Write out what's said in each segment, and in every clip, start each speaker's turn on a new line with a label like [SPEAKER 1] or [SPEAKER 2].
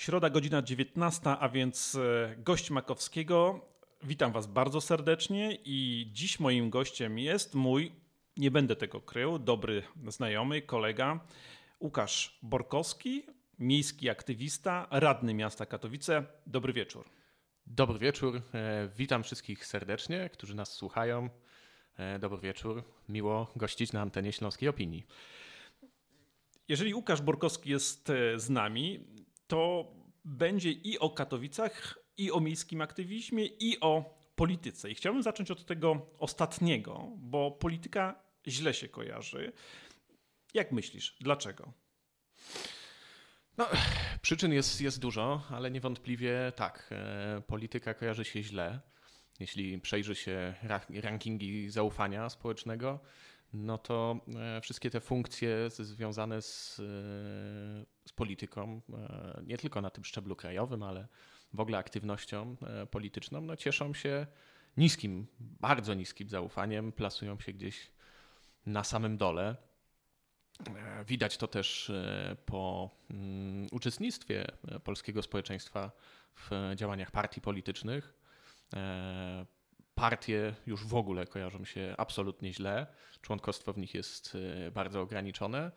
[SPEAKER 1] Środa, godzina 19, a więc e, gość Makowskiego. Witam Was bardzo serdecznie i dziś moim gościem jest mój, nie będę tego krył, dobry znajomy, kolega Łukasz Borkowski, miejski aktywista, radny miasta Katowice. Dobry wieczór.
[SPEAKER 2] Dobry wieczór. E, witam wszystkich serdecznie, którzy nas słuchają. E, dobry wieczór. Miło gościć na antenie Śląskiej Opinii.
[SPEAKER 1] Jeżeli Łukasz Borkowski jest z nami, to będzie i o Katowicach, i o miejskim aktywizmie, i o polityce. I chciałbym zacząć od tego ostatniego, bo polityka źle się kojarzy. Jak myślisz, dlaczego?
[SPEAKER 2] No, przyczyn jest, jest dużo, ale niewątpliwie tak. E, polityka kojarzy się źle. Jeśli przejrzy się rankingi zaufania społecznego, no to e, wszystkie te funkcje związane z, e, z polityką, e, nie tylko na tym szczeblu krajowym, ale w ogóle aktywnością polityczną, no cieszą się niskim, bardzo niskim zaufaniem, plasują się gdzieś na samym dole. Widać to też po mm, uczestnictwie polskiego społeczeństwa w działaniach partii politycznych partie już w ogóle kojarzą się absolutnie źle. Członkostwo w nich jest e, bardzo ograniczone.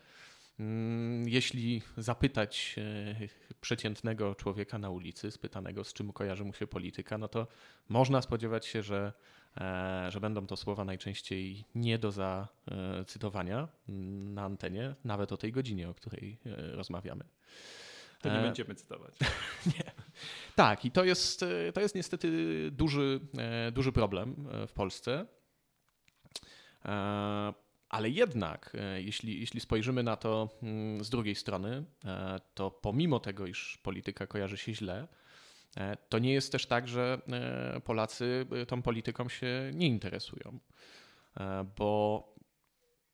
[SPEAKER 2] Mm, jeśli zapytać e, przeciętnego człowieka na ulicy, spytanego z czym kojarzy mu się polityka, no to można spodziewać się, że, e, że będą to słowa najczęściej nie do zacytowania mm, na antenie, nawet o tej godzinie, o której rozmawiamy.
[SPEAKER 1] To nie będziemy cytować.
[SPEAKER 2] nie. Tak, i to jest, e, to jest niestety duży, e, duży problem e, w Polsce. Ale jednak, jeśli, jeśli spojrzymy na to mm, z drugiej strony, to pomimo tego, iż polityka kojarzy się źle, to nie jest też tak, że Polacy tą polityką się nie interesują. Bo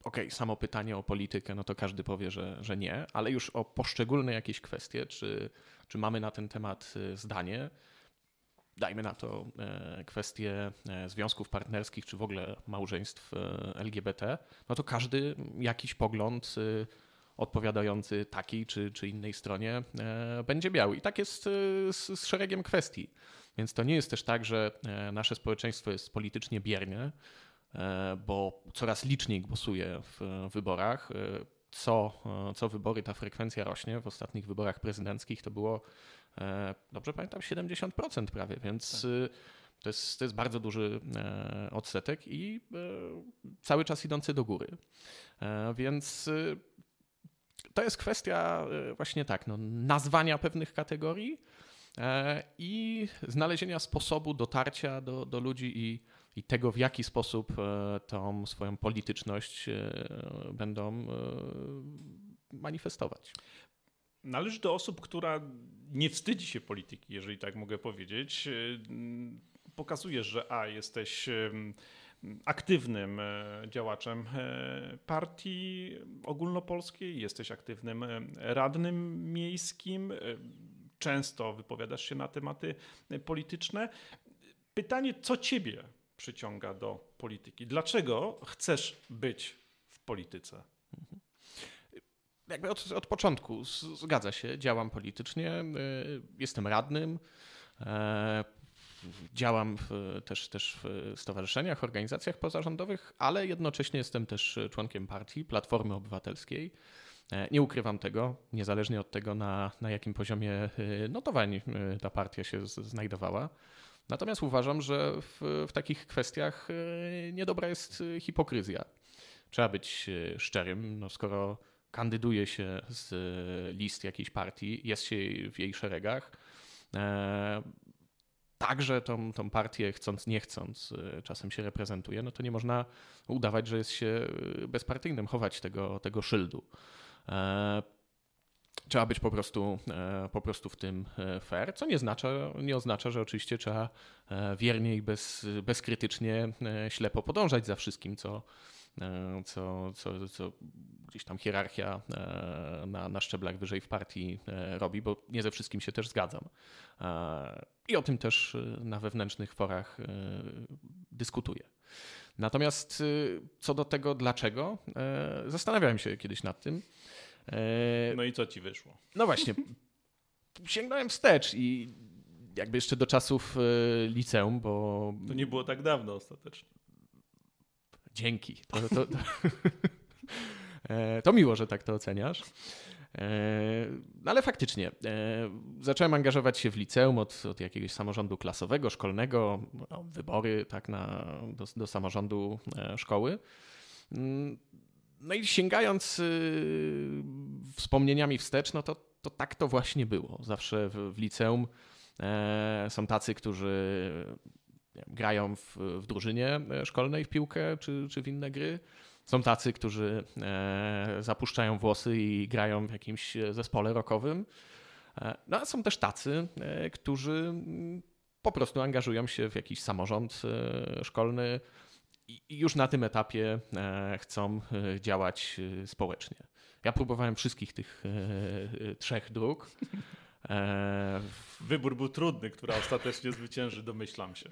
[SPEAKER 2] okej, okay, samo pytanie o politykę, no to każdy powie, że, że nie, ale już o poszczególne jakieś kwestie, czy, czy mamy na ten temat y, zdanie, dajmy na to e, kwestie e, związków partnerskich, czy w ogóle małżeństw e, LGBT, no to każdy jakiś pogląd odpowiadający takiej czy, czy innej stronie będzie miał. I tak jest z, z szeregiem kwestii. Więc to nie jest też tak, że nasze społeczeństwo jest politycznie bierne, E, bo coraz liczniej głosuje w wyborach. E, co, e, co wybory ta frekwencja rośnie. W ostatnich wyborach prezydenckich to było, dobrze pamiętam, 70% prawie, więc tak. to, jest, to jest bardzo duży odsetek i cały czas idący do góry. Więc to jest kwestia właśnie tak, no, nazwania pewnych kategorii i znalezienia sposobu dotarcia do, do ludzi i i tego, w jaki sposób e, tą swoją polityczność e, będą e, manifestować.
[SPEAKER 1] Należy do osób, która nie wstydzi się polityki, jeżeli tak mogę powiedzieć. Pokazujesz, że A, jesteś aktywnym działaczem partii ogólnopolskiej, jesteś aktywnym radnym miejskim, często wypowiadasz się na tematy polityczne. Pytanie, co ciebie przyciąga do polityki? Dlaczego chcesz być w polityce? Mhm.
[SPEAKER 2] Jakby od, od początku zgadza się, działam politycznie, e, jestem radnym. E, działam w, też, też w stowarzyszeniach, organizacjach pozarządowych, ale jednocześnie jestem też członkiem partii Platformy Obywatelskiej. E, nie ukrywam tego, niezależnie od tego, na, na jakim poziomie notowań ta partia się znajdowała. Natomiast uważam, że w, w takich kwestiach e, niedobra jest e, hipokryzja. Trzeba być e, szczerym, no skoro kandyduje się z list jakiejś partii, jest się w jej szeregach, także tą, tą partię chcąc, nie chcąc, czasem się reprezentuje, no to nie można udawać, że jest się bezpartyjnym, chować tego, tego szyldu. Trzeba być po prostu, e, po prostu w tym e, fair, co nie oznacza, nie oznacza, że oczywiście trzeba e, wiernie i bez, bezkrytycznie ślepo podążać za wszystkim, co, co, co, co gdzieś tam hierarchia na, na szczeblach wyżej w partii robi, bo nie ze wszystkim się też zgadzam. I o tym też na wewnętrznych forach dyskutuję. Natomiast co do tego dlaczego, zastanawiałem się kiedyś nad tym.
[SPEAKER 1] E, no i co ci wyszło?
[SPEAKER 2] No właśnie. sięgnąłem wstecz i jakby jeszcze do czasów liceum, bo...
[SPEAKER 1] To nie było tak dawno ostatecznie.
[SPEAKER 2] Dzięki. To, to, to, to miło, że tak to oceniasz. No ale faktycznie, zacząłem angażować się w liceum od, od jakiegoś samorządu klasowego, szkolnego, no, wybory tak na, do, do samorządu szkoły. No i sięgając y, wspomnieniami wstecz, no to, to tak to właśnie było. Zawsze w, w liceum e, są tacy, którzy grają w, w drużynie szkolnej w piłkę czy, czy w inne gry. Są tacy, którzy e, zapuszczają włosy i grają w jakimś zespole rockowym. E, no a są też tacy, którzy mm, po prostu angażują się w jakiś samorząd szkolny, i już na tym etapie e, chcą e, działać e, społecznie. Ja próbowałem wszystkich tych trzech dróg.
[SPEAKER 1] Wybór był trudny, która ostatecznie zwycięży, domyślam się.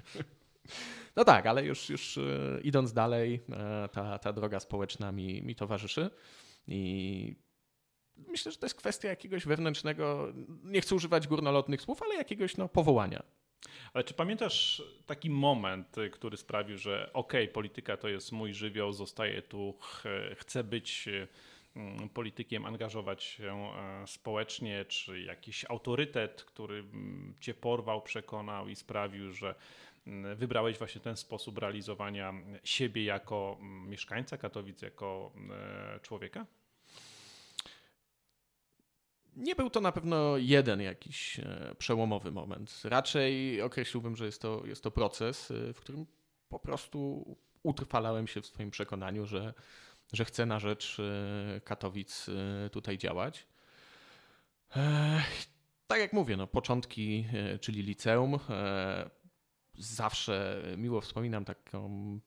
[SPEAKER 2] No tak, ale już, już idąc dalej, ta, ta droga społeczna mi, mi towarzyszy i myślę, że to jest kwestia jakiegoś wewnętrznego, nie chcę używać górnolotnych słów, ale jakiegoś no, powołania.
[SPEAKER 1] Ale czy pamiętasz taki moment, y, który sprawił, że okej, okay, polityka to jest mój żywioł, zostaję tu, chcę być y, mm, politykiem, angażować się e, społecznie, czy jakiś autorytet, który mm, cię porwał, przekonał i sprawił, że mm, wybrałeś właśnie ten sposób realizowania siebie jako mieszkańca Katowic, jako e, człowieka?
[SPEAKER 2] Nie był to na pewno jeden jakiś e, przełomowy moment. Raczej określiłbym, że jest to, jest to proces, e, w którym po prostu utrwalałem się w swoim przekonaniu, że, że chcę na rzecz e, Katowic tutaj działać. Tak jak mówię, no, początki, czyli liceum. Zawsze miło wspominam taką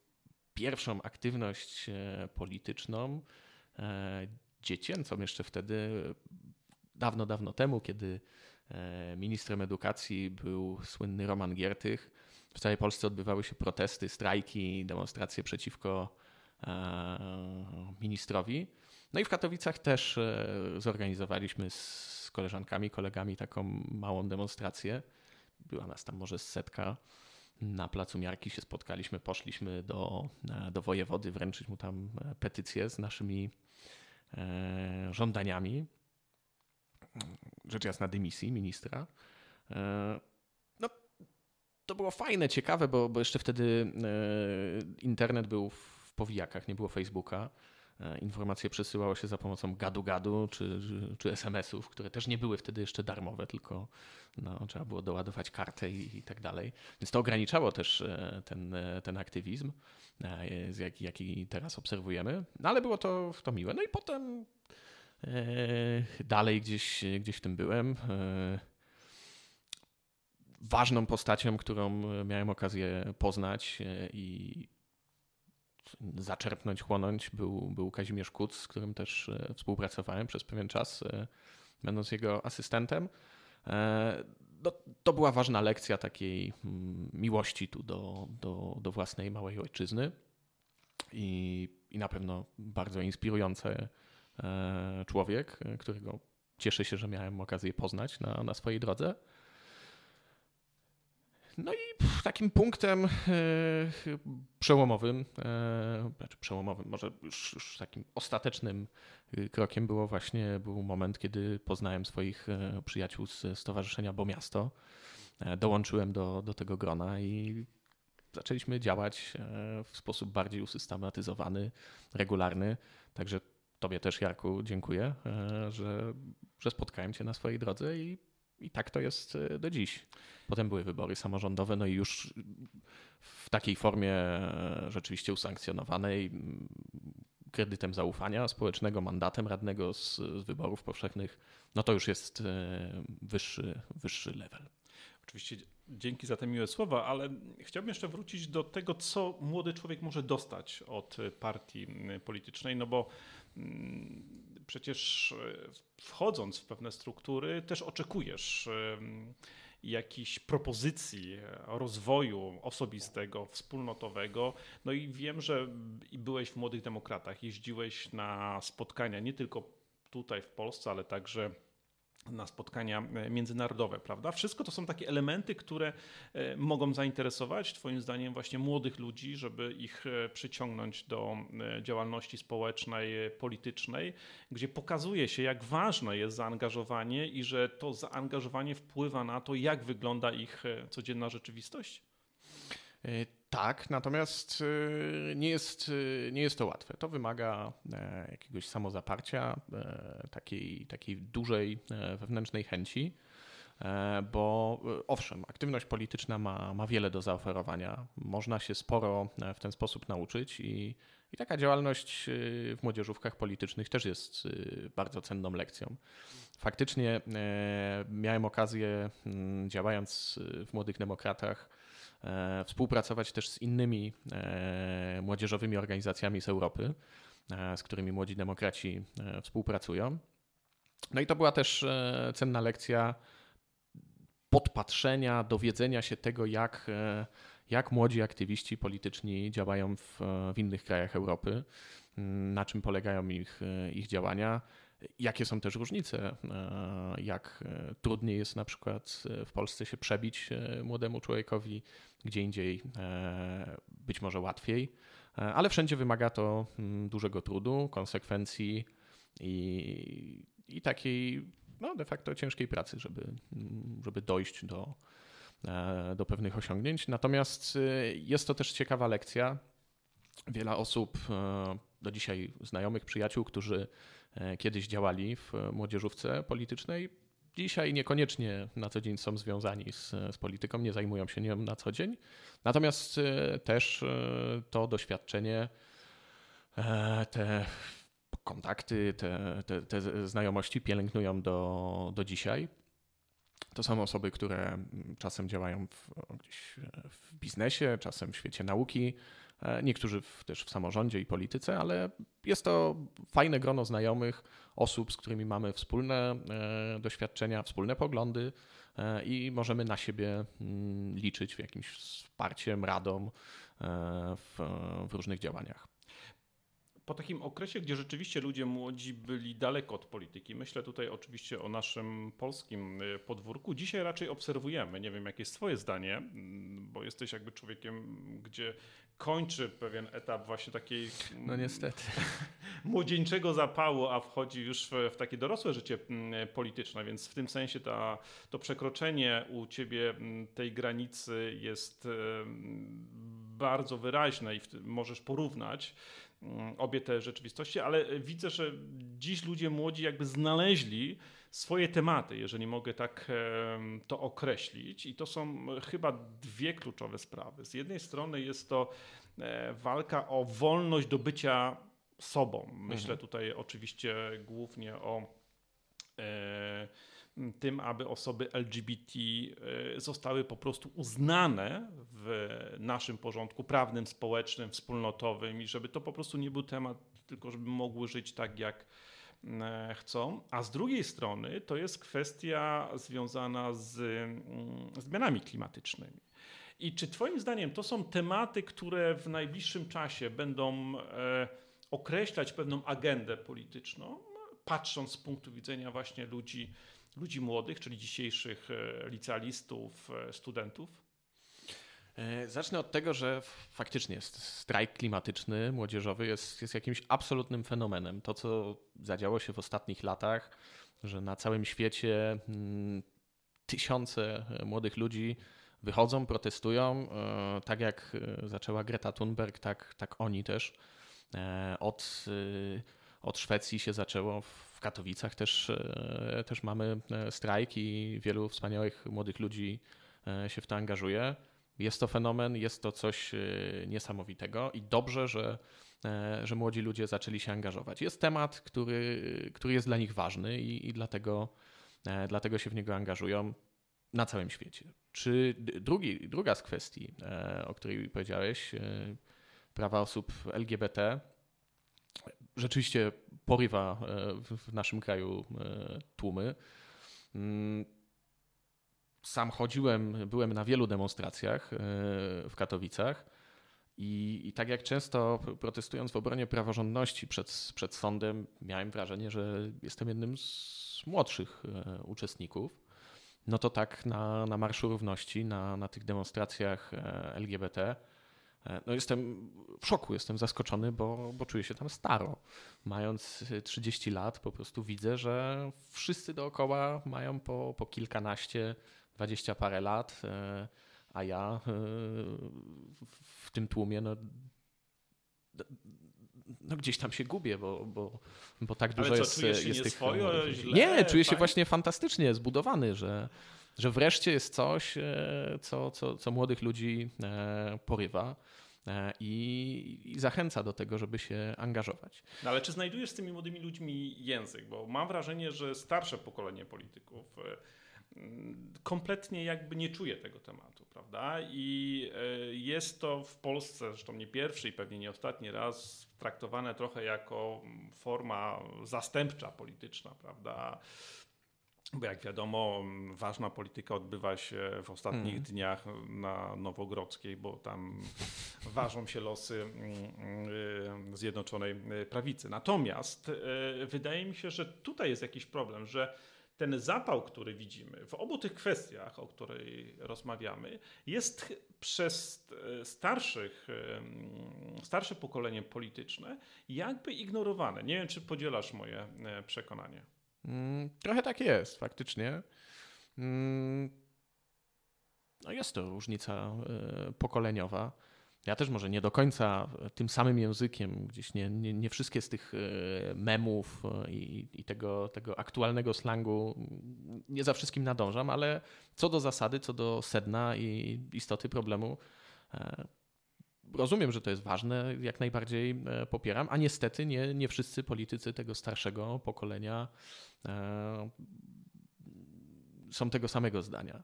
[SPEAKER 2] pierwszą aktywność polityczną, dziecięcą jeszcze wtedy dawno, dawno temu, kiedy e, ministrem edukacji był słynny Roman Giertych. W całej Polsce odbywały się protesty, strajki, demonstracje przeciwko e, ministrowi. No i w Katowicach też e, zorganizowaliśmy z koleżankami, kolegami taką małą demonstrację. Była nas tam może setka. Na placu Miarki się spotkaliśmy, poszliśmy do, do wojewody wręczyć mu tam petycję z naszymi żądaniami rzecz jasna dymisji ministra. E, no, to było fajne, ciekawe, bo, bo jeszcze wtedy e, internet był w powijakach, nie było Facebooka. E, informacje przesyłało się za pomocą gadu-gadu czy, czy, SMS-ów, które też nie były wtedy jeszcze darmowe, tylko no, trzeba było doładować kartę i, i tak dalej. Więc to ograniczało też ten, ten aktywizm, jaki, jaki teraz obserwujemy. No ale było to, to miłe. No i potem dalej gdzieś, gdzieś w tym byłem. E, ważną postacią, którą miałem okazję poznać e, i zaczerpnąć, chłonąć, był, był Kazimierz Kuc, z którym też współpracowałem przez pewien czas, będąc jego asystentem. No, to była ważna lekcja takiej mm, miłości tu do, do, do własnej małej ojczyzny i, i na pewno bardzo inspirujące E, człowiek, e, którego cieszę się, że miałem okazję poznać na, na swojej drodze. No i takim punktem e, przełomowym, znaczy przełomowym, może już, już, takim ostatecznym krokiem było właśnie był moment, kiedy poznałem swoich przyjaciół z Stowarzyszenia Bo Miasto. Dołączyłem do, do tego grona i zaczęliśmy działać w sposób bardziej usystematyzowany, regularny. Także Tobie też, Jarku, dziękuję, e, że, że spotkałem Cię na swojej drodze i, i tak to jest e, do dziś. Potem były wybory samorządowe, no i już w takiej formie e, rzeczywiście usankcjonowanej kredytem zaufania społecznego, mandatem radnego z, z wyborów powszechnych, no to już jest wyższy, wyższy level.
[SPEAKER 1] Oczywiście dzięki za te miłe słowa, ale chciałbym jeszcze wrócić do tego, co młody człowiek może dostać od partii politycznej, no bo Mm, przecież e, wchodząc w pewne struktury, też oczekujesz jakichś propozycji rozwoju osobistego, wspólnotowego. No i wiem, że byłeś w Młodych Demokratach, jeździłeś na spotkania nie tylko tutaj w Polsce, ale także na spotkania e, międzynarodowe, prawda? Wszystko to są takie elementy, które e, mogą zainteresować, Twoim zdaniem, właśnie młodych ludzi, żeby ich e, przyciągnąć do działalności społecznej, politycznej, gdzie pokazuje się, jak ważne jest zaangażowanie i że to zaangażowanie wpływa na to, jak wygląda ich codzienna rzeczywistość?
[SPEAKER 2] Tak, natomiast y, nie jest, y, nie jest to łatwe. To wymaga e, jakiegoś samozaparcia, e, takiej, takiej dużej e, wewnętrznej chęci, bo owszem, aktywność polityczna ma, ma wiele do zaoferowania. Można się sporo w ten sposób nauczyć i, i taka działalność w młodzieżówkach politycznych też jest bardzo cenną lekcją. Faktycznie miałem okazję, mm, działając w Młodych Demokratach, współpracować też z innymi e, młodzieżowymi organizacjami z Europy, e, z którymi młodzi demokraci współpracują. No i to była też cenna lekcja podpatrzenia, dowiedzenia się tego, jak, jak młodzi aktywiści polityczni działają w, w innych krajach Europy, na czym polegają ich, ich działania, Jakie są też różnice? E, jak e, trudniej jest na przykład e, w Polsce się przebić młodemu człowiekowi, gdzie indziej być może łatwiej, ale wszędzie wymaga to mm, dużego trudu, konsekwencji i, i takiej no, de facto ciężkiej pracy, żeby, mm, żeby dojść do, do pewnych osiągnięć. Natomiast jest to też ciekawa lekcja. Wiele osób, do dzisiaj znajomych, przyjaciół, którzy kiedyś działali w młodzieżówce politycznej. Dzisiaj niekoniecznie na co dzień są związani z, z polityką, nie zajmują się nią na co dzień. Natomiast e, też e, to doświadczenie, te kontakty, te, te, te znajomości pielęgnują do, do dzisiaj. To są osoby, które czasem działają w, gdzieś w biznesie, czasem w świecie nauki, E, niektórzy w, też w samorządzie i polityce, ale jest to fajne grono znajomych, osób, z którymi mamy wspólne e, doświadczenia, wspólne poglądy e, i możemy na siebie mm, liczyć w jakimś wsparciem, radą w, w różnych działaniach
[SPEAKER 1] po takim okresie, gdzie rzeczywiście ludzie młodzi byli daleko od polityki, myślę tutaj oczywiście o naszym polskim y, podwórku, dzisiaj raczej obserwujemy, nie wiem jakie jest twoje zdanie, bo jesteś jakby człowiekiem, gdzie kończy pewien etap właśnie takiej...
[SPEAKER 2] No niestety.
[SPEAKER 1] młodzieńczego zapału, a wchodzi już w, w, takie dorosłe życie polityczne, więc w tym sensie ta, to przekroczenie u ciebie tej granicy jest bardzo wyraźne i możesz porównać Mm, obie te rzeczywistości, ale widzę, że dziś ludzie młodzi jakby znaleźli swoje tematy, jeżeli mogę tak to określić. I to są chyba dwie kluczowe sprawy. Z jednej strony jest to e, walka o wolność do bycia sobą. Myślę mhm. tutaj oczywiście głównie o e, tym, aby osoby LGBT e, zostały po prostu uznane w naszym porządku prawnym, społecznym, wspólnotowym i żeby to po prostu nie był temat, tylko żeby mogły żyć tak, jak e, chcą. A z drugiej strony to jest kwestia związana z mm, zmianami klimatycznymi. I czy Twoim zdaniem to są tematy, które w najbliższym czasie będą e, określać pewną agendę polityczną, patrząc z punktu widzenia właśnie ludzi, ludzi młodych, czyli dzisiejszych e, licealistów, e, studentów?
[SPEAKER 2] E, zacznę od tego, że faktycznie strajk klimatyczny młodzieżowy jest, jest jakimś absolutnym fenomenem. To, co zadziało się w ostatnich latach, że na całym świecie mm, tysiące młodych ludzi wychodzą, protestują. Tak jak zaczęła Greta Thunberg, tak, tak oni też. Od, od Szwecji się zaczęło w Katowicach też, e, też mamy e, strajk i wielu wspaniałych młodych ludzi e, się w to angażuje. Jest to fenomen, jest to coś niesamowitego i dobrze, że, że młodzi ludzie zaczęli się angażować. Jest temat, który, który jest dla nich ważny i, i dlatego, dlatego się w niego angażują na całym świecie. Czy drugi, druga z kwestii, o której powiedziałeś, prawa osób LGBT, rzeczywiście porywa e, w naszym kraju e, tłumy. Mm, sam chodziłem, byłem na wielu demonstracjach e, w Katowicach I, I tak jak często protestując w obronie praworządności przed, przed sądem, miałem wrażenie, że jestem jednym z młodszych uczestników. No to tak na, na Marszu Równości, na, na tych demonstracjach LGBT, no jestem w szoku, jestem zaskoczony, bo, bo czuję się tam staro. Mając 30 lat, po prostu widzę, że wszyscy dookoła mają po, po kilkanaście, dwadzieścia parę lat a ja e, w tym tłumie no, no gdzieś tam się gubię, bo, bo, bo tak dużo
[SPEAKER 1] Ale co,
[SPEAKER 2] jest,
[SPEAKER 1] czujesz się
[SPEAKER 2] jest
[SPEAKER 1] nie
[SPEAKER 2] tych.
[SPEAKER 1] swojo, źle,
[SPEAKER 2] nie, czuję się
[SPEAKER 1] fajnie?
[SPEAKER 2] właśnie fantastycznie zbudowany, że, że wreszcie jest coś, e, co, co, co młodych ludzi e, porywa. I, I zachęca do tego, żeby się angażować.
[SPEAKER 1] No ale czy znajdujesz z tymi młodymi ludźmi język? Bo mam wrażenie, że starsze pokolenie polityków kompletnie jakby nie czuje tego tematu, prawda? I e, jest to w Polsce, zresztą nie pierwszy i pewnie nie ostatni raz, traktowane trochę jako forma zastępcza polityczna, prawda? Bo jak wiadomo, ważna polityka odbywa się w ostatnich mm. dniach na Nowogrodzkiej, bo tam ważą się losy Zjednoczonej Prawicy. Natomiast e, wydaje mi się, że tutaj jest jakiś problem, że ten zapał, który widzimy w obu tych kwestiach, o której rozmawiamy, jest przez starszych, starsze pokolenie polityczne jakby ignorowane. Nie wiem, czy podzielasz moje przekonanie.
[SPEAKER 2] Mm, trochę tak jest, faktycznie. Mm, no jest to różnica e, pokoleniowa. Ja też może nie do końca tym samym językiem, gdzieś nie, nie, nie wszystkie z tych e, memów e, i, i, tego, tego aktualnego slangu nie za wszystkim nadążam, ale co do zasady, co do sedna i istoty problemu, rozumiem, że to jest ważne, jak najbardziej popieram, a niestety nie, nie wszyscy politycy tego starszego pokolenia są tego samego zdania.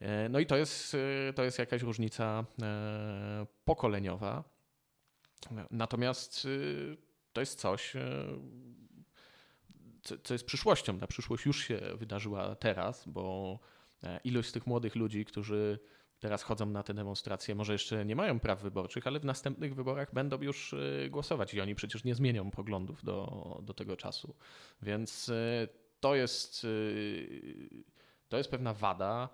[SPEAKER 2] E, no i to jest, e, to jest jakaś różnica e, pokoleniowa. Natomiast to jest coś, co jest przyszłością. Ta przyszłość już się wydarzyła teraz, bo ilość tych młodych ludzi, którzy teraz chodzą na te demonstracje, może jeszcze nie mają praw wyborczych, ale w następnych wyborach będą już głosować i oni przecież nie zmienią poglądów do, do tego czasu. Więc to jest, to jest pewna wada.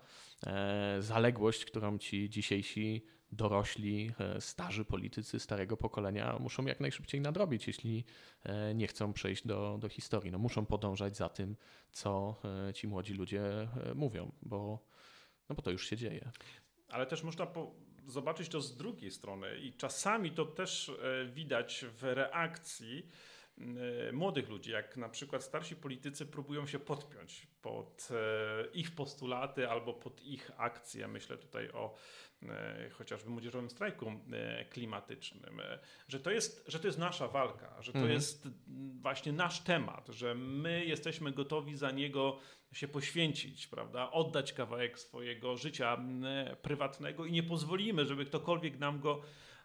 [SPEAKER 2] E, zaległość, którą ci dzisiejsi dorośli, e, starzy politycy starego pokolenia muszą jak najszybciej nadrobić, jeśli e, nie chcą przejść do, do historii. No, muszą podążać za tym, co ci młodzi ludzie mówią, bo, no bo to już się dzieje.
[SPEAKER 1] Ale też można zobaczyć to z drugiej strony i czasami to też widać w reakcji E, młodych ludzi, jak na przykład starsi politycy próbują się podpiąć pod e, ich postulaty albo pod ich akcje. Myślę tutaj o e, chociażby młodzieżowym strajku klimatycznym, że to jest, że to jest nasza walka, że to mhm. jest właśnie nasz temat, że my jesteśmy gotowi za niego się poświęcić, prawda? Oddać kawałek swojego życia prywatnego i nie pozwolimy, żeby ktokolwiek nam go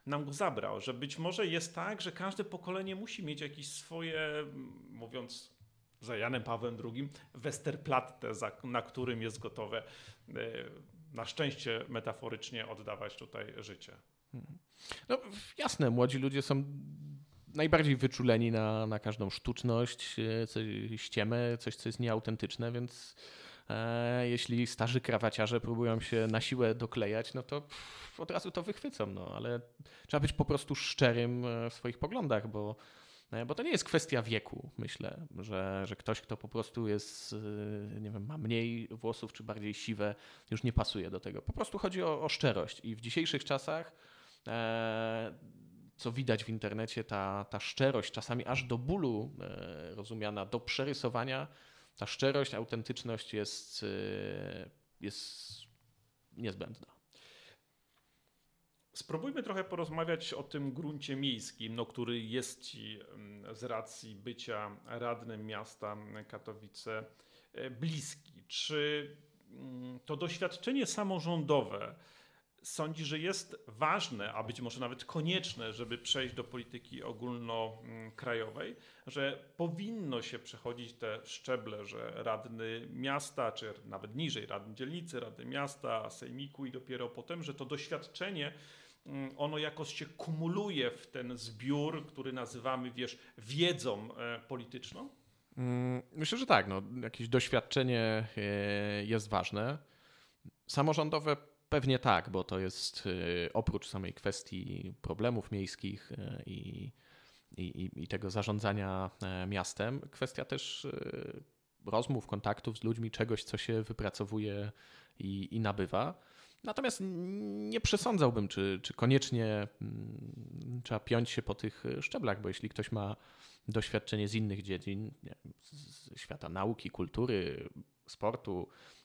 [SPEAKER 1] nam go zabrał, że być może jest tak, że każde pokolenie musi mieć jakieś swoje, mówiąc za Janem Pawłem II, Westerplatte, na którym jest gotowe e, na szczęście metaforycznie oddawać tutaj życie. Mhm.
[SPEAKER 2] No jasne, młodzi ludzie są najbardziej wyczuleni na, na każdą sztuczność, e, coś ściemę, coś, co jest nieautentyczne, więc jeśli starzy krawaciarze próbują się na siłę doklejać, no to pff, od razu to wychwycą, no ale trzeba być po prostu szczerym e, w swoich poglądach, bo e, bo to nie jest kwestia wieku, myślę, że, że ktoś, kto po prostu jest, e, nie wiem, ma mniej włosów czy bardziej siwe, już nie pasuje do tego. Po prostu chodzi o, o szczerość. I w dzisiejszych czasach, e, co widać w internecie, ta, ta szczerość, czasami aż do bólu e, rozumiana, do przerysowania, ta szczerość, autentyczność jest, e, jest niezbędna.
[SPEAKER 1] Spróbujmy trochę porozmawiać o tym gruncie miejskim, no, który jest Ci mm, z racji bycia radnym miasta Katowice e, bliski. Czy mm, to doświadczenie samorządowe sądzi, że jest ważne, a być może nawet konieczne, żeby przejść do polityki ogólnokrajowej, że powinno się przechodzić te szczeble, że radny miasta, czy nawet niżej radny dzielnicy, radny miasta, sejmiku i dopiero potem, że to doświadczenie mm, ono jakoś się kumuluje w ten zbiór, który nazywamy, wiesz, wiedzą e, polityczną?
[SPEAKER 2] Mm, myślę, że tak. No, jakieś doświadczenie e, jest ważne. Samorządowe pewnie tak, bo to jest e, oprócz samej kwestii problemów miejskich i, i, i tego zarządzania miastem, kwestia też rozmów, kontaktów z ludźmi, czegoś, co się wypracowuje i, i nabywa. Natomiast nie przesądzałbym, czy, czy koniecznie mm, trzeba piąć się po tych szczeblach, bo jeśli ktoś ma doświadczenie z innych dziedzin, z świata nauki, kultury, sportu, e,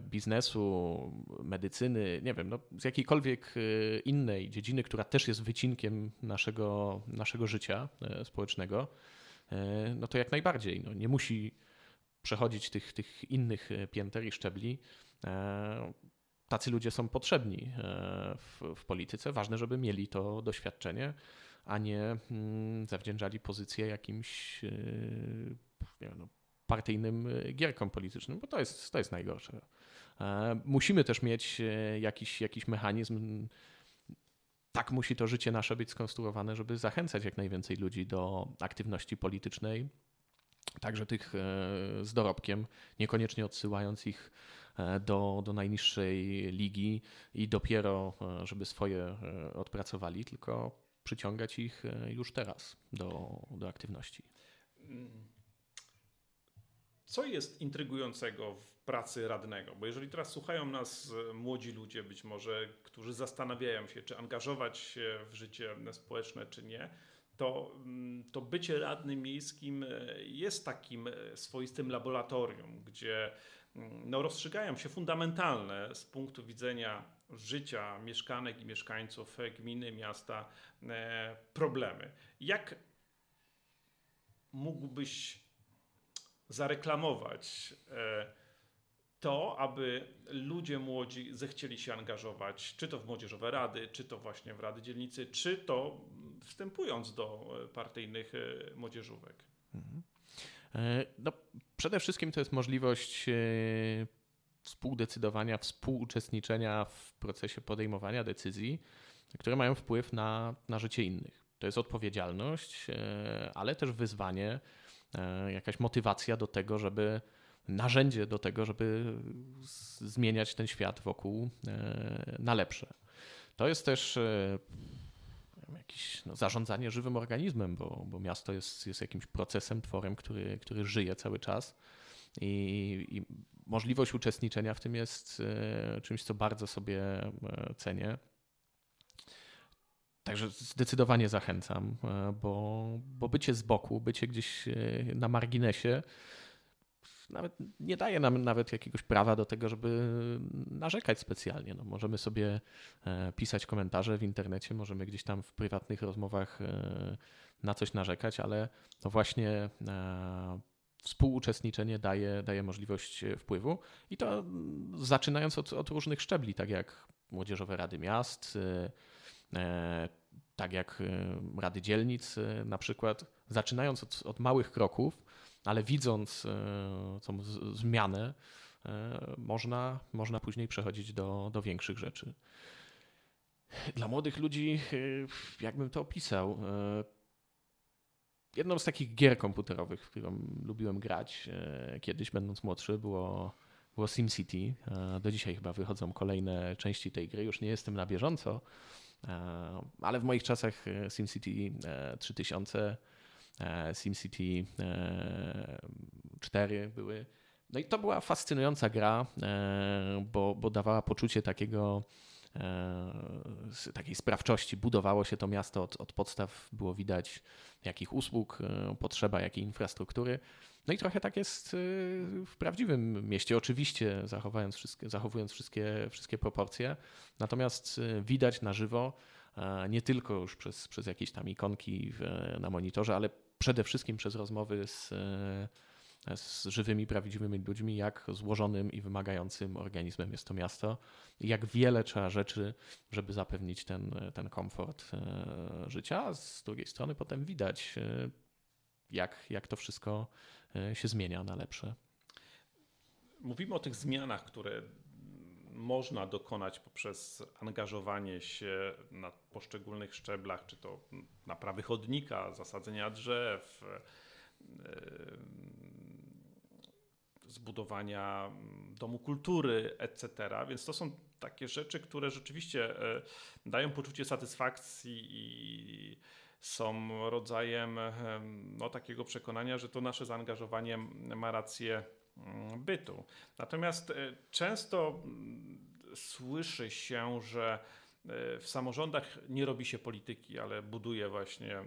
[SPEAKER 2] biznesu, medycyny, nie wiem, no, z jakiejkolwiek e, innej dziedziny, która też jest wycinkiem naszego, naszego życia e, społecznego, no to jak najbardziej. No, nie musi przechodzić tych, tych innych pięter i szczebli tacy ludzie są potrzebni e, w, w, polityce. Ważne, żeby mieli to doświadczenie, a nie mm, zawdzięczali pozycję jakimś e, wiem, no, partyjnym gierkom politycznym, bo to jest, to jest najgorsze. E, musimy też mieć jakiś, jakiś mechanizm, tak musi to życie nasze być skonstruowane, żeby zachęcać jak najwięcej ludzi do aktywności politycznej, także tych z dorobkiem, niekoniecznie odsyłając ich E, do, do najniższej ligi i dopiero, e, żeby swoje e, odpracowali, tylko przyciągać ich już teraz do, do aktywności.
[SPEAKER 1] Co jest intrygującego w pracy radnego? Bo jeżeli teraz słuchają nas młodzi ludzie, być może, którzy zastanawiają się, czy angażować się w życie społeczne, czy nie, to, mm, to bycie radnym miejskim jest takim swoistym laboratorium, gdzie no, rozstrzygają się fundamentalne z punktu widzenia życia mieszkanek i mieszkańców gminy, miasta e, problemy. Jak mógłbyś zareklamować e, to, aby ludzie młodzi zechcieli się angażować, czy to w młodzieżowe rady, czy to właśnie w rady dzielnicy, czy to wstępując do partyjnych e, młodzieżówek? Mhm.
[SPEAKER 2] E, no, przede wszystkim to jest możliwość e, współdecydowania, współuczestniczenia w procesie podejmowania decyzji, które mają wpływ na, na życie innych. To jest odpowiedzialność, e, ale też wyzwanie, jakaś motywacja do tego, żeby narzędzie do tego, żeby zmieniać ten świat wokół na lepsze. To jest też jakieś no, zarządzanie żywym organizmem, bo, bo miasto jest, jest jakimś procesem, tworem, który, który żyje cały czas. I, I, możliwość uczestniczenia w tym jest e, czymś, co bardzo sobie e, cenię. Także zdecydowanie zachęcam, e, bo, bo bycie z boku, bycie gdzieś na marginesie nawet nie daje nam nawet jakiegoś prawa do tego, żeby narzekać specjalnie. No, możemy sobie e, pisać komentarze w internecie, możemy gdzieś tam w prywatnych rozmowach e, na coś narzekać, ale to właśnie e, współuczestniczenie daje, daje możliwość wpływu i to zaczynając od, od różnych szczebli, tak jak młodzieżowe rady miast, tak jak rady dzielnic na przykład, zaczynając od, od małych kroków, ale widząc e, tą zmianę, e, można, można później przechodzić do, do większych rzeczy. Dla młodych ludzi, e, jakbym to opisał, jedną z takich gier komputerowych, w którą lubiłem grać kiedyś, będąc młodszy, było, było SimCity. Do dzisiaj chyba wychodzą kolejne części tej gry. Już nie jestem na bieżąco, ale w moich czasach SimCity 3000 E, SimCity 4 e, były. No i to była fascynująca gra, e, bo, bo dawała poczucie takiego takiej sprawczości. Budowało się to miasto od, od podstaw, było widać jakich usług potrzeba, jakiej infrastruktury. No i trochę tak jest w prawdziwym mieście, oczywiście zachowując wszystkie, zachowując wszystkie, wszystkie proporcje, natomiast widać na żywo, nie tylko już przez, przez jakieś tam ikonki w, na monitorze, ale przede wszystkim przez rozmowy z, e, z żywymi, prawdziwymi ludźmi, jak złożonym i wymagającym organizmem jest to miasto jak wiele trzeba rzeczy, żeby zapewnić ten, ten komfort e, życia. A z drugiej strony potem widać, e, jak, jak to wszystko się zmienia na lepsze.
[SPEAKER 1] Mówimy o tych zmianach, które można dokonać poprzez angażowanie się na poszczególnych szczeblach, czy to naprawy chodnika, zasadzenia drzew, zbudowania domu kultury, etc. Więc to są takie rzeczy, które rzeczywiście e, dają poczucie satysfakcji i są rodzajem no, takiego przekonania, że to nasze zaangażowanie ma rację mm, bytu. Natomiast e, często mm, słyszy się, że e, w samorządach nie robi się polityki, ale buduje właśnie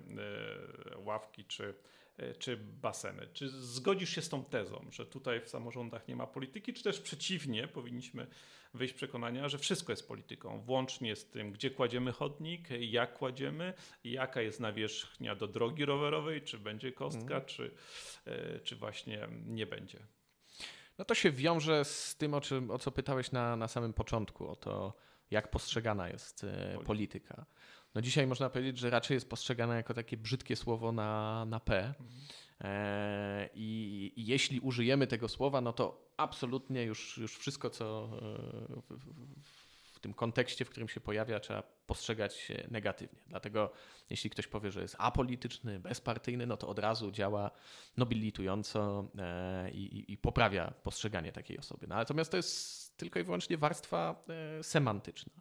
[SPEAKER 1] ławki czy E, czy baseny. Czy zgodzisz się z tą tezą, że tutaj w samorządach nie ma polityki, czy też przeciwnie, powinniśmy wyjść przekonania, że wszystko jest polityką, włącznie z tym, gdzie kładziemy chodnik, jak kładziemy, jaka jest nawierzchnia do drogi rowerowej, czy będzie kostka, mm. czy, e, czy właśnie nie będzie.
[SPEAKER 2] No to się wiąże z tym, o, czym, o co pytałeś na, na samym początku, o to, jak postrzegana jest e, polityka no dzisiaj można powiedzieć, że raczej jest postrzegane jako takie brzydkie słowo na, na P. Mhm. E, i, I, jeśli użyjemy tego słowa, no to absolutnie już, już wszystko, co e, w, w, tym kontekście, w którym się pojawia, trzeba postrzegać negatywnie. Dlatego jeśli ktoś powie, że jest apolityczny, bezpartyjny, no to od razu działa nobilitująco e, i, i, poprawia postrzeganie takiej osoby. No, natomiast to jest tylko i wyłącznie warstwa e, semantyczna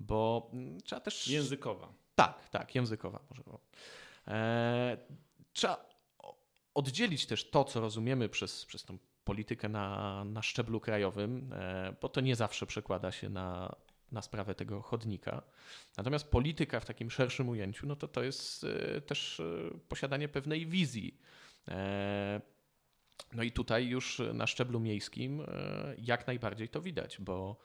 [SPEAKER 2] bo mm, trzeba też.
[SPEAKER 1] Językowa.
[SPEAKER 2] Tak, tak, językowa może. E, trzeba oddzielić też to, co rozumiemy przez, przez tą politykę na, na szczeblu krajowym, bo to nie zawsze przekłada się na, na sprawę tego chodnika. Natomiast polityka w takim szerszym ujęciu, no to to jest e, też e, posiadanie pewnej wizji. E, no i tutaj już na szczeblu miejskim jak najbardziej to widać, bo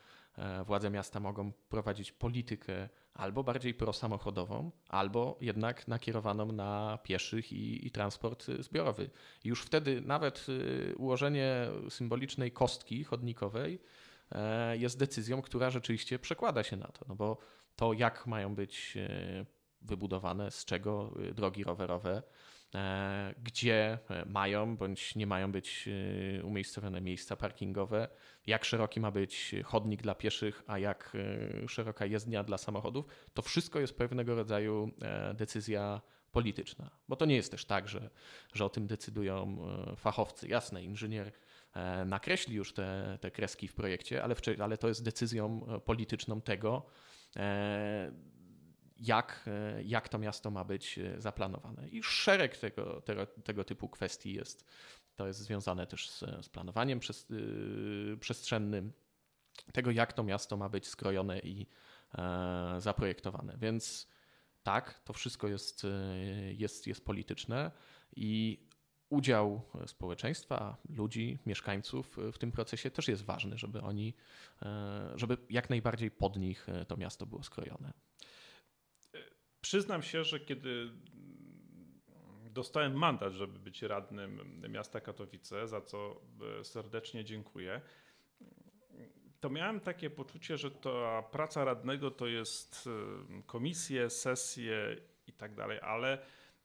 [SPEAKER 2] władze miasta mogą prowadzić politykę albo bardziej prosamochodową, albo jednak nakierowaną na pieszych i, i transport zbiorowy. I już wtedy nawet ułożenie symbolicznej kostki chodnikowej jest decyzją, która rzeczywiście przekłada się na to, no bo to jak mają być e, wybudowane, z czego y, drogi rowerowe, E, gdzie e, mają bądź nie mają być e, umiejscowione miejsca parkingowe, jak szeroki ma być chodnik dla pieszych, a jak szeroka jezdnia dla samochodów, to wszystko jest pewnego rodzaju decyzja polityczna. Bo to nie jest też tak, że, że o tym decydują fachowcy. Jasne, inżynier nakreśli już te, te kreski w projekcie, ale, ale to jest decyzją polityczną tego, jak, e, jak to miasto ma być e, zaplanowane. I szereg tego, tego, tego typu kwestii jest. To jest związane też z, z planowaniem przez, yy, przestrzennym, tego jak to miasto ma być skrojone i e, zaprojektowane. Więc tak, to wszystko jest, jest, jest polityczne i udział społeczeństwa, ludzi, mieszkańców w tym procesie też jest ważny, żeby oni, żeby jak najbardziej pod nich to miasto było skrojone.
[SPEAKER 1] Przyznam się, że kiedy dostałem mandat, żeby być radnym miasta Katowice, za co e, serdecznie dziękuję, to miałem takie poczucie, że ta praca radnego to jest e, komisje, sesje i tak dalej, ale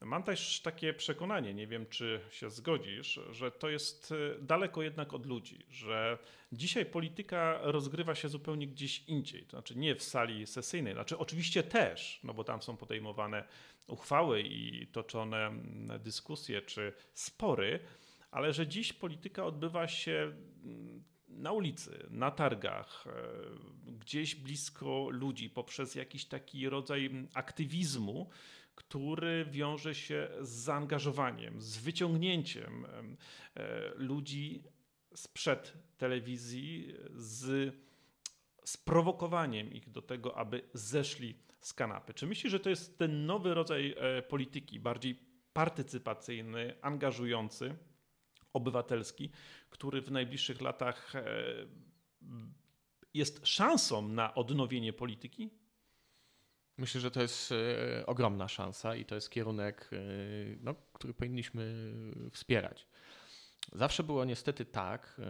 [SPEAKER 1] Mam też takie przekonanie, nie wiem czy się zgodzisz, że to jest y, daleko jednak od ludzi, że dzisiaj polityka rozgrywa się zupełnie gdzieś indziej, to znaczy nie w sali sesyjnej, znaczy oczywiście też, no bo tam są podejmowane uchwały i toczone dyskusje czy spory, ale że dziś polityka odbywa się na ulicy, na targach, e, gdzieś blisko ludzi poprzez jakiś taki rodzaj aktywizmu, który wiąże się z zaangażowaniem, z wyciągnięciem e, ludzi sprzed telewizji, z sprowokowaniem ich do tego, aby zeszli z kanapy. Czy myślisz, że to jest ten nowy rodzaj e, polityki, bardziej partycypacyjny, angażujący, obywatelski, który w najbliższych latach e, jest szansą na odnowienie polityki?
[SPEAKER 2] Myślę, że to jest e, ogromna szansa i to jest kierunek, e, no, który powinniśmy wspierać. Zawsze było niestety tak,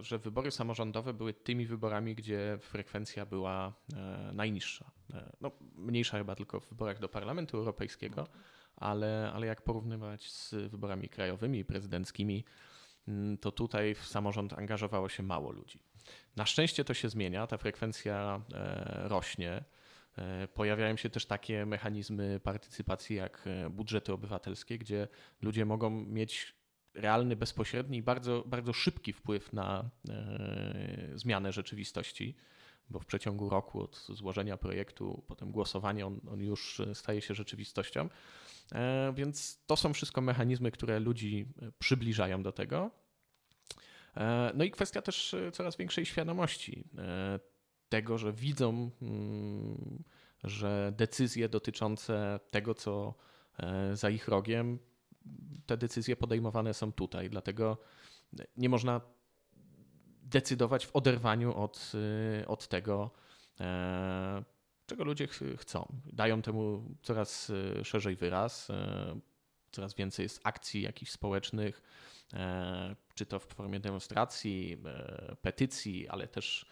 [SPEAKER 2] że wybory samorządowe były tymi wyborami, gdzie frekwencja była najniższa. No, mniejsza chyba tylko w wyborach do Parlamentu Europejskiego, ale, ale jak porównywać z wyborami krajowymi i prezydenckimi, mm, to tutaj w samorząd angażowało się mało ludzi. Na szczęście to się zmienia, ta frekwencja e, rośnie. E, pojawiają się też takie mechanizmy partycypacji jak e, budżety obywatelskie, gdzie ludzie mogą mieć realny, bezpośredni i bardzo, bardzo szybki wpływ na zmianę rzeczywistości, bo w przeciągu roku od złożenia projektu, potem głosowania, on, on już staje się rzeczywistością. Więc to są wszystko mechanizmy, które ludzi przybliżają do tego. E, no i kwestia też e, coraz większej świadomości e, tego, że widzą, mm, że decyzje dotyczące tego, co za ich rogiem, te decyzje podejmowane są tutaj. Dlatego nie można decydować w oderwaniu od, od tego, czego ludzie chcą. Dają temu coraz szerzej wyraz, coraz więcej jest akcji jakichś społecznych, E, czy to w formie demonstracji, e, petycji, ale też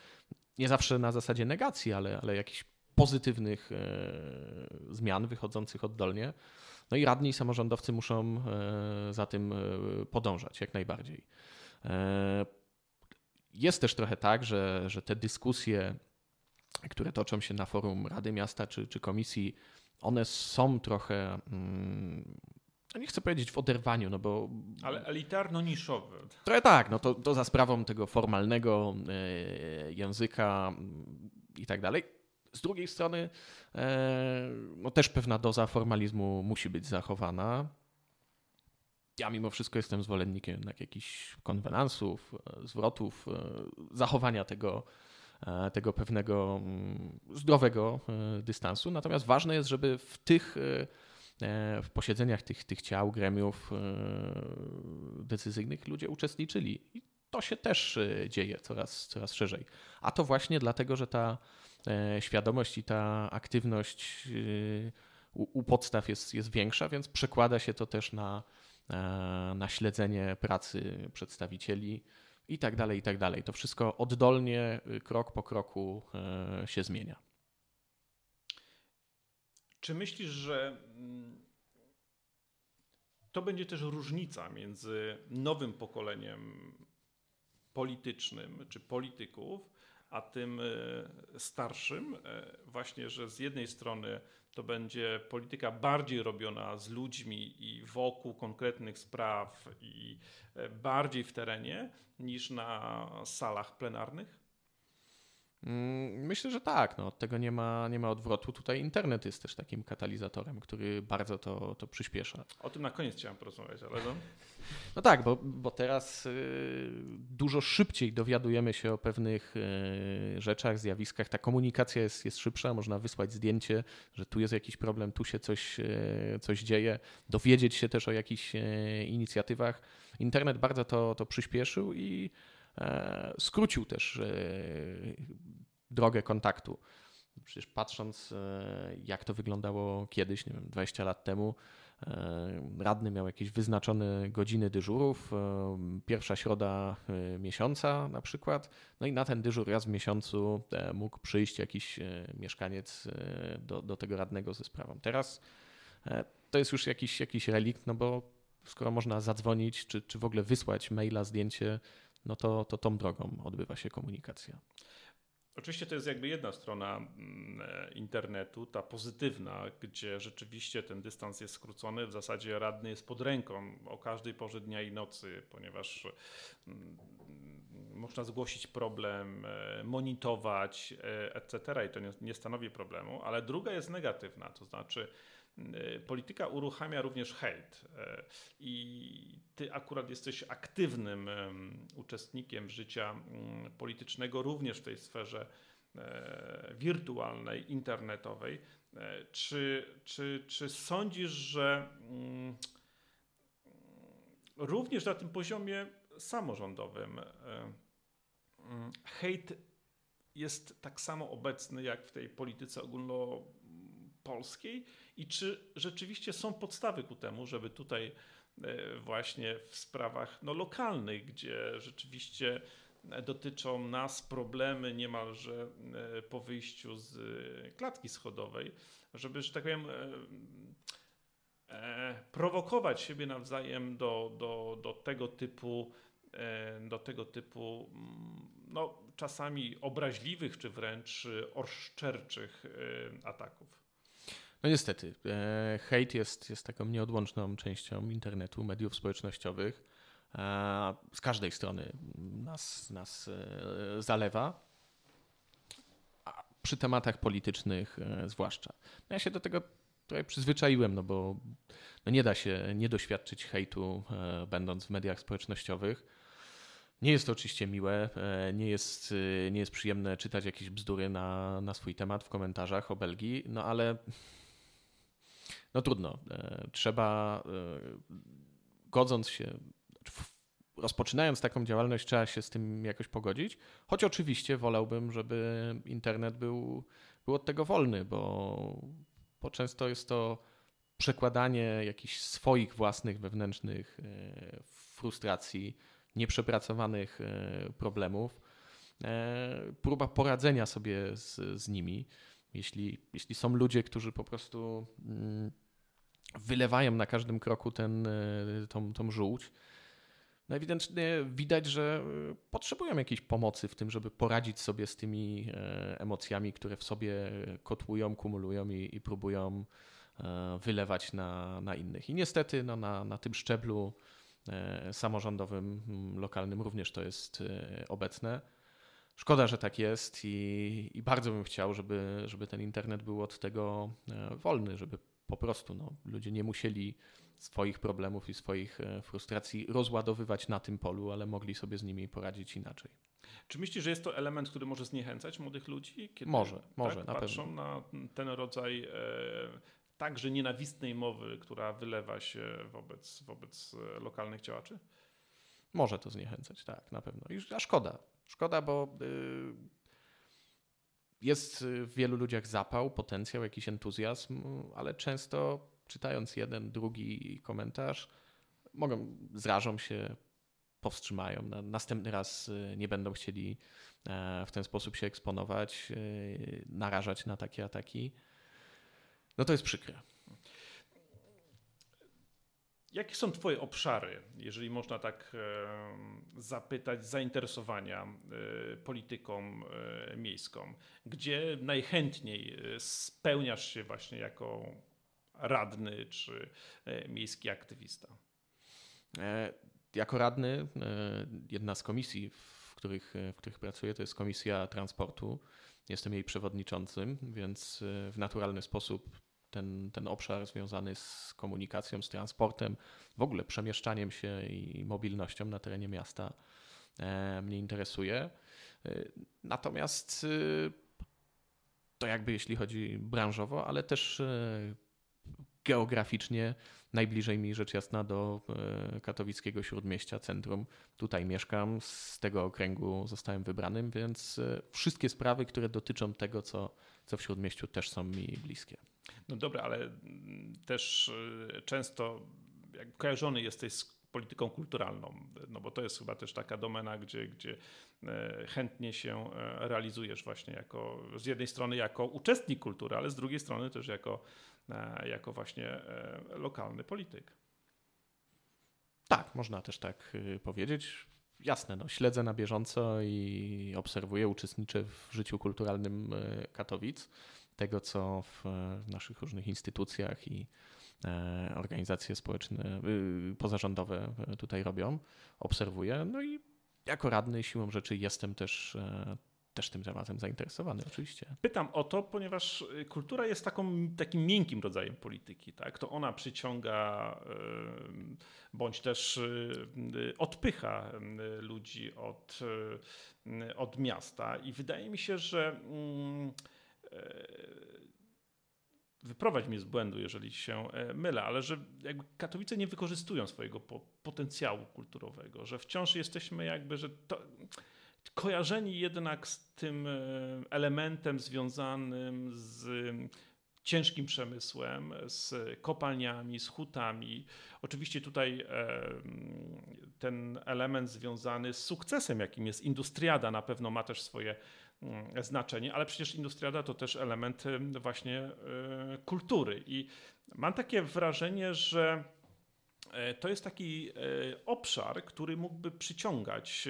[SPEAKER 2] nie zawsze na zasadzie negacji, ale, ale jakichś pozytywnych e, zmian wychodzących oddolnie. No i radni i samorządowcy muszą za tym podążać jak najbardziej. Jest też trochę tak, że, że te dyskusje, które toczą się na forum Rady Miasta czy, czy Komisji, one są trochę mm, nie chcę powiedzieć w oderwaniu, no bo...
[SPEAKER 1] Ale elitarno-niszowy.
[SPEAKER 2] Trochę tak, no to, to za sprawą tego formalnego e, języka i tak dalej. Z drugiej strony e, no też pewna doza formalizmu musi być zachowana. Ja mimo wszystko jestem zwolennikiem jakichś konwenansów, e, zwrotów, zachowania tego, tego pewnego mm, zdrowego dystansu. Natomiast ważne jest, żeby w tych E, w posiedzeniach tych, tych ciał, gremiów e, decyzyjnych ludzie uczestniczyli. I to się też e, dzieje coraz, coraz szerzej. A to właśnie dlatego, że ta świadomość i ta aktywność u, u podstaw jest, jest większa, więc przekłada się to też na, na śledzenie pracy przedstawicieli i tak dalej, i tak dalej. To wszystko oddolnie, krok po kroku się zmienia.
[SPEAKER 1] Czy myślisz, że mm, to będzie też różnica między nowym pokoleniem politycznym czy polityków, a tym e, starszym, e, właśnie, że z jednej strony to będzie polityka bardziej robiona z ludźmi i wokół konkretnych spraw i e, bardziej w terenie niż na salach plenarnych?
[SPEAKER 2] Mm, myślę, że tak. No, od tego nie ma, nie ma odwrotu. Tutaj internet jest też takim katalizatorem, który bardzo to, to przyspiesza.
[SPEAKER 1] O tym na koniec chciałem porozmawiać, ale no.
[SPEAKER 2] No tak, bo, bo teraz y, dużo szybciej dowiadujemy się o pewnych y, rzeczach, zjawiskach. Ta komunikacja jest, jest szybsza, można wysłać zdjęcie, że tu jest jakiś problem, tu się coś, y, coś dzieje, dowiedzieć się też o jakichś inicjatywach. Internet bardzo to, to przyspieszył i skrócił też e, drogę kontaktu. Przecież patrząc, e, jak to wyglądało kiedyś, nie wiem, 20 lat temu, radny miał jakieś wyznaczone godziny dyżurów, pierwsza środa miesiąca na przykład, no i na ten dyżur raz w miesiącu mógł przyjść jakiś mieszkaniec do, do tego radnego ze sprawą. Teraz to jest już jakiś, jakiś relikt, no bo skoro można zadzwonić, czy, czy w ogóle wysłać maila, zdjęcie, no to, to tą drogą odbywa się komunikacja.
[SPEAKER 1] Oczywiście to jest jakby jedna strona mm, e, internetu, ta pozytywna, gdzie rzeczywiście ten dystans jest skrócony. W zasadzie radny jest pod ręką o każdej porze dnia i nocy, ponieważ mm, można zgłosić problem, e, monitorować, e, etc. I to nie, nie stanowi problemu. Ale druga jest negatywna, to znaczy Y, polityka uruchamia również hejt. Y, I ty akurat jesteś aktywnym uczestnikiem życia politycznego, również w tej sferze e, wirtualnej, internetowej. E, czy, czy, czy sądzisz, że mm, również na tym poziomie samorządowym e, hejt jest tak samo obecny jak w tej polityce ogólnopolskiej i czy rzeczywiście są podstawy ku temu, żeby tutaj e, właśnie w sprawach no, lokalnych, gdzie rzeczywiście dotyczą nas problemy niemalże e, po wyjściu z e, klatki schodowej, żeby, że tak powiem, prowokować siebie nawzajem do, do, do tego typu do tego typu mm, no, czasami obraźliwych czy wręcz oszczerczych ataków?
[SPEAKER 2] No niestety, hejt jest, jest taką nieodłączną częścią internetu, mediów społecznościowych. Z każdej strony nas, nas zalewa przy tematach politycznych e, zwłaszcza. No ja się do tego trochę przyzwyczaiłem, no bo no nie da się nie doświadczyć hejtu, e, będąc w mediach społecznościowych. Nie jest to oczywiście miłe, e, nie jest, nie jest przyjemne czytać jakieś bzdury na, na swój temat w komentarzach o Belgii, no ale no trudno. Trzeba, godząc się, rozpoczynając taką działalność, trzeba się z tym jakoś pogodzić. Choć oczywiście wolałbym, żeby internet był, był od tego wolny, bo, bo często jest to przekładanie jakichś swoich własnych wewnętrznych e, frustracji, nieprzepracowanych e, problemów, e, próba poradzenia sobie z, z nimi. Jeśli, jeśli są ludzie, którzy po prostu mm, wylewają na każdym kroku ten, tą, tą żółć, no ewidentnie widać, że e, potrzebują jakiejś pomocy w tym, żeby poradzić sobie z tymi e, emocjami, które w sobie kotłują, kumulują i, i próbują e, wylewać na, na innych. I niestety no, na, na tym szczeblu samorządowym, lokalnym również to jest obecne. Szkoda, że tak jest i, i bardzo bym chciał, żeby, żeby ten internet był od tego wolny, żeby po prostu no, ludzie nie musieli swoich problemów i swoich e, frustracji rozładowywać na tym polu, ale mogli sobie z nimi poradzić inaczej.
[SPEAKER 1] Czy myślisz, że jest to element, który może zniechęcać młodych ludzi?
[SPEAKER 2] Kiedy, może, tak, może,
[SPEAKER 1] na patrzą pewno. na ten rodzaj e, także nienawistnej mowy, która wylewa się wobec, wobec e, lokalnych działaczy?
[SPEAKER 2] Może to zniechęcać, tak, na pewno. I, a szkoda. Szkoda, bo y, jest w wielu ludziach zapał, potencjał, jakiś entuzjazm, ale często czytając jeden, drugi komentarz, mogą, zrażą się, powstrzymają. Na, następny raz y, nie będą chcieli e, w ten sposób się eksponować, y, narażać na takie ataki. No to jest przykre.
[SPEAKER 1] Jakie są Twoje obszary, jeżeli można tak e, zapytać, zainteresowania e, polityką miejską? Gdzie najchętniej spełniasz się właśnie jako radny czy e, miejski aktywista?
[SPEAKER 2] E, jako radny, e, jedna z komisji, w których, w których pracuję, to jest Komisja Transportu. Jestem jej przewodniczącym, więc w naturalny sposób ten, ten obszar związany z komunikacją, z transportem, w ogóle przemieszczaniem się i mobilnością na terenie miasta mnie interesuje. Natomiast to jakby jeśli chodzi branżowo, ale też geograficznie najbliżej mi rzecz jasna do e, katowickiego śródmieścia, centrum. Tutaj mieszkam, z tego okręgu zostałem wybranym, więc e, wszystkie sprawy, które dotyczą tego, co, co w śródmieściu też są mi bliskie.
[SPEAKER 1] No dobra, ale mm, też e, często jak kojarzony jesteś z polityką kulturalną, no bo to jest chyba też taka domena, gdzie, gdzie chętnie się realizujesz właśnie jako, z jednej strony jako uczestnik kultury, ale z drugiej strony też jako E, jako właśnie e, lokalny polityk.
[SPEAKER 2] Tak, można też tak y, powiedzieć. Jasne, no, śledzę na bieżąco i obserwuję, uczestniczę w życiu kulturalnym e, Katowic, tego co w naszych różnych instytucjach i organizacje społeczne, y, pozarządowe tutaj robią, obserwuję. No i jako radny siłą rzeczy jestem też też tym tematem zainteresowany, oczywiście.
[SPEAKER 1] Pytam o to, ponieważ y, kultura jest taką, takim miękkim rodzajem polityki. Tak? To ona przyciąga y, bądź też y, odpycha ludzi od, od miasta. I wydaje mi się, że mm, wyprowadź mnie z błędu, jeżeli się mylę, ale że jakby Katowice nie wykorzystują swojego potencjału kulturowego, że wciąż jesteśmy jakby, że to kojarzeni jednak z tym e, elementem związanym z ciężkim przemysłem, z kopalniami, z hutami. Oczywiście tutaj e, ten element związany z sukcesem, jakim jest Industriada, na pewno ma też swoje mm, znaczenie, ale przecież Industriada to też element właśnie e, kultury. I mam takie wrażenie, że to jest taki obszar, który mógłby przyciągać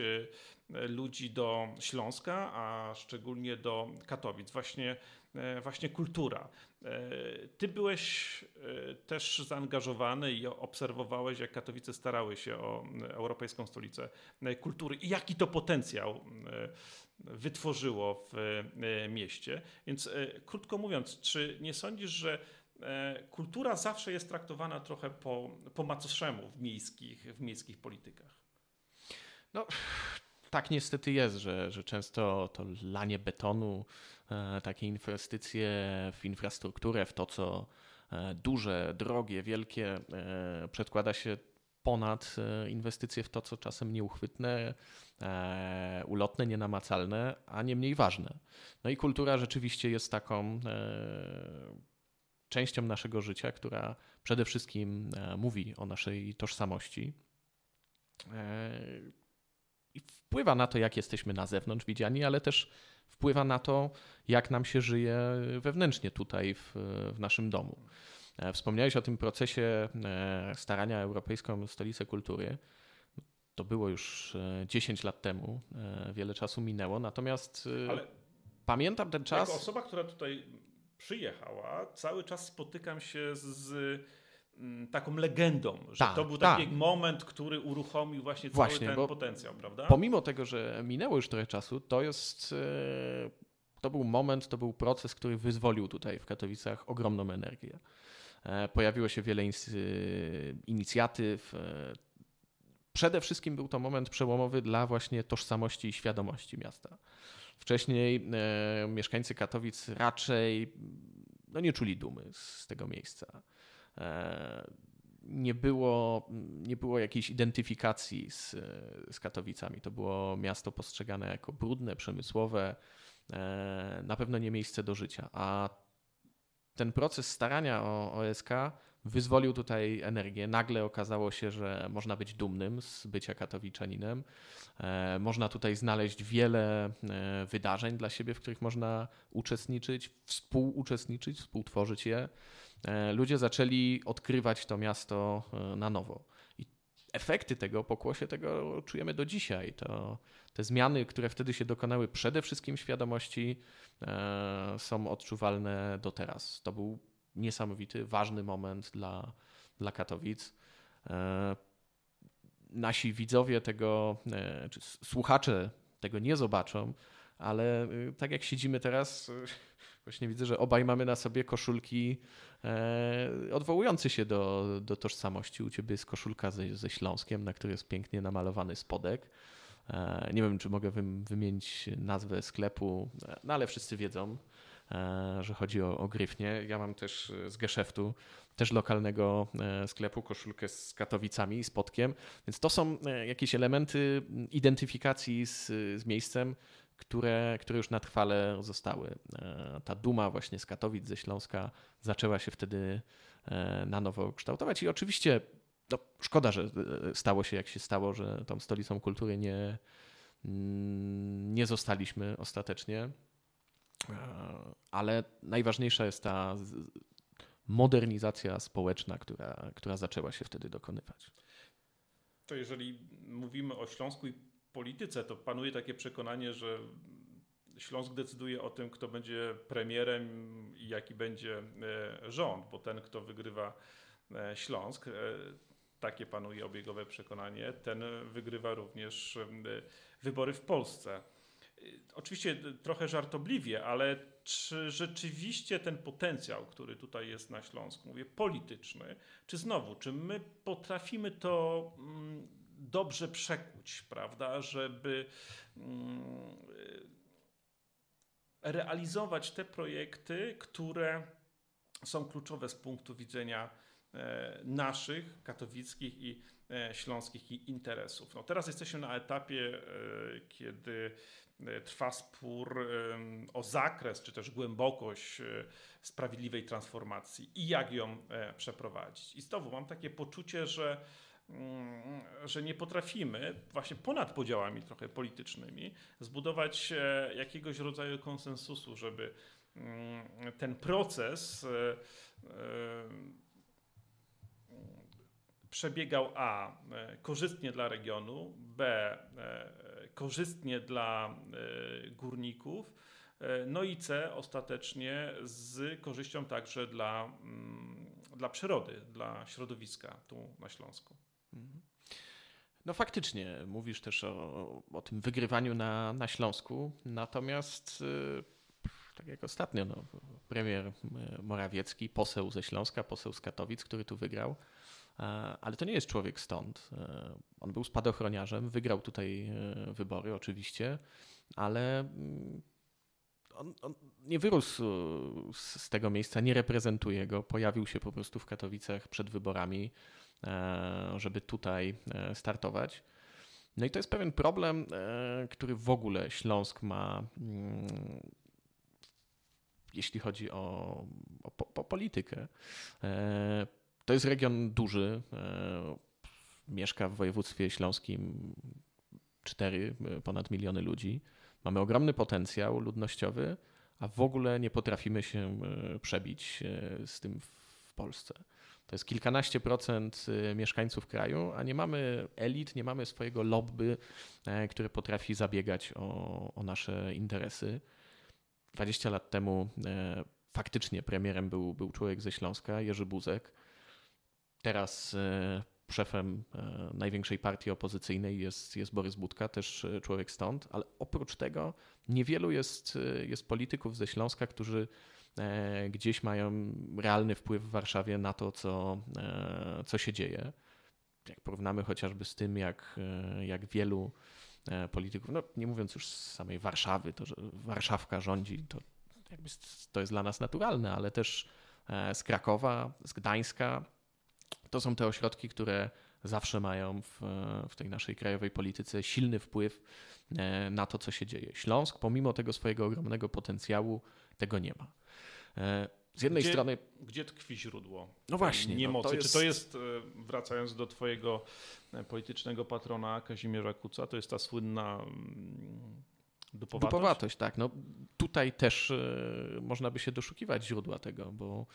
[SPEAKER 1] ludzi do Śląska, a szczególnie do Katowic. Właśnie, właśnie kultura. Ty byłeś też zaangażowany i obserwowałeś, jak Katowice starały się o Europejską Stolicę Kultury i jaki to potencjał wytworzyło w e, mieście. Więc e, krótko mówiąc, czy nie sądzisz, że e, kultura zawsze jest traktowana trochę po, po macoszemu w miejskich, w miejskich politykach?
[SPEAKER 2] No, tak niestety jest, że, że często to lanie betonu, takie inwestycje w infrastrukturę, w to, co duże, drogie, wielkie, przedkłada się ponad inwestycje w to, co czasem nieuchwytne, e, ulotne, nienamacalne, a nie mniej ważne. No i kultura rzeczywiście jest taką e, częścią naszego życia, która przede wszystkim e, mówi o naszej tożsamości e, i wpływa na to, jak jesteśmy na zewnątrz widziani, ale też wpływa na to, jak nam się żyje wewnętrznie tutaj w, w naszym domu. E, wspomniałeś o tym procesie e, starania Europejską Stolicę Kultury. To było już 10 e, lat temu, wiele czasu minęło, natomiast Ale pamiętam ten czas.
[SPEAKER 1] Jako osoba, która tutaj przyjechała, cały czas spotykam się z taką legendą, że tak, to był taki tak. moment, który uruchomił właśnie, właśnie cały ten potencjał, prawda?
[SPEAKER 2] Pomimo tego, że minęło już trochę czasu, to jest to był moment, to był proces, który wyzwolił tutaj w Katowicach ogromną energię. Pojawiło się wiele inicjatyw, przede wszystkim był to moment przełomowy dla właśnie tożsamości i świadomości miasta. Wcześniej e, mieszkańcy Katowic raczej no, nie czuli dumy z tego miejsca. E, nie było, nie było jakiejś identyfikacji z, z Katowicami. To było miasto postrzegane jako brudne, przemysłowe, e, na pewno nie miejsce do życia. A ten proces starania o OSK wyzwolił tutaj energię. Nagle okazało się, że można być dumnym z bycia katowiczaninem. E, można tutaj znaleźć wiele e, wydarzeń dla siebie, w których można uczestniczyć, współuczestniczyć, współtworzyć je. E, ludzie zaczęli odkrywać to miasto na nowo. I efekty tego, pokłosie tego czujemy do dzisiaj. To, te zmiany, które wtedy się dokonały, przede wszystkim świadomości, są odczuwalne do teraz. To był niesamowity, ważny moment dla, dla Katowic. E, nasi widzowie tego, e, czy słuchacze tego nie zobaczą, ale e, tak jak siedzimy teraz, właśnie widzę, że obaj mamy na sobie koszulki odwołujące się do, do tożsamości. U ciebie jest koszulka ze, ze Śląskiem, na której jest pięknie namalowany spodek. Nie wiem, czy mogę wymienić nazwę sklepu, no ale wszyscy wiedzą. E, że chodzi o, o Gryfnie. Ja mam też e, z geszeftu, też lokalnego e, sklepu, koszulkę z Katowicami, z Podkiem, więc to są jakieś elementy identyfikacji z, z miejscem, które, które już na trwale zostały. Ta duma właśnie z Katowic, ze Śląska zaczęła się wtedy na nowo kształtować i oczywiście no, szkoda, że stało się jak się stało, że tą stolicą kultury nie, nie zostaliśmy ostatecznie. E, ale najważniejsza jest ta modernizacja społeczna, która, która zaczęła się wtedy dokonywać.
[SPEAKER 1] To jeżeli mówimy o Śląsku i polityce, to panuje takie przekonanie, że Śląsk decyduje o tym, kto będzie premierem i jaki będzie e, rząd, bo ten, kto wygrywa e, Śląsk, takie panuje obiegowe przekonanie, ten wygrywa również wybory w Polsce. Oczywiście trochę żartobliwie, ale czy rzeczywiście ten potencjał, który tutaj jest na Śląsku, mówię polityczny, czy znowu, czy my potrafimy to mm, dobrze przekuć, prawda, żeby mm, realizować te projekty, które są kluczowe z punktu widzenia e, naszych katowickich i e, śląskich interesów. No teraz jesteśmy na etapie, e, kiedy trwa spór o zakres czy też głębokość e, sprawiedliwej transformacji i jak ją e, przeprowadzić. I znowu mam takie poczucie, że, mm, że nie potrafimy właśnie ponad podziałami trochę politycznymi zbudować jakiegoś rodzaju konsensusu, żeby mm, ten proces przebiegał A korzystnie dla regionu, B korzystnie dla górników, no i C ostatecznie z korzyścią także dla, mm, dla przyrody, dla środowiska tu na Śląsku. Mhm.
[SPEAKER 2] No faktycznie, mówisz też o, o tym wygrywaniu na, na Śląsku, natomiast y, tak jak ostatnio, no, premier y, Morawiecki, poseł ze Śląska, poseł z Katowic, który tu wygrał, ale to nie jest człowiek stąd. Y, on był spadochroniarzem, wygrał tutaj wybory oczywiście, ale mm, on, on, nie wyrósł z tego miejsca, nie reprezentuje go. Pojawił się po prostu w Katowicach przed wyborami. E, żeby tutaj e, startować. No i to jest pewien problem, e, który w ogóle Śląsk ma, mm, jeśli chodzi o, o, o politykę. To jest region duży. Mieszka w województwie śląskim 4 ponad miliony ludzi. Mamy ogromny potencjał ludnościowy, a w ogóle nie potrafimy się przebić z tym w Polsce. To jest kilkanaście procent mieszkańców kraju, a nie mamy elit, nie mamy swojego lobby, e, które potrafi zabiegać o, o nasze interesy. 20 lat temu e, faktycznie premierem był, był człowiek ze Śląska, Jerzy Buzek. Teraz e, szefem największej partii opozycyjnej jest, jest Borys Budka, też człowiek stąd, ale oprócz tego niewielu jest, jest polityków ze Śląska, którzy E, gdzieś mają realny wpływ w Warszawie na to, co, e, co się dzieje. Jak porównamy chociażby z tym, jak, e, jak wielu polityków, no nie mówiąc już z samej Warszawy, to że Warszawka rządzi, to, jakby to jest dla nas naturalne, ale też z Krakowa, z Gdańska. To są te ośrodki, które zawsze mają w, w tej naszej krajowej polityce silny wpływ na to, co się dzieje. Śląsk, pomimo tego swojego ogromnego potencjału, tego nie ma.
[SPEAKER 1] E, z jednej gdzie, strony. Gdzie tkwi źródło?
[SPEAKER 2] No właśnie.
[SPEAKER 1] Niemocy. No to jest... Czy to jest, e, wracając do Twojego e, politycznego patrona Kazimierza Kuca, to jest ta słynna mm, dupowatość?
[SPEAKER 2] Dupowatość, tak. No, tutaj też można by się doszukiwać źródła tego, bo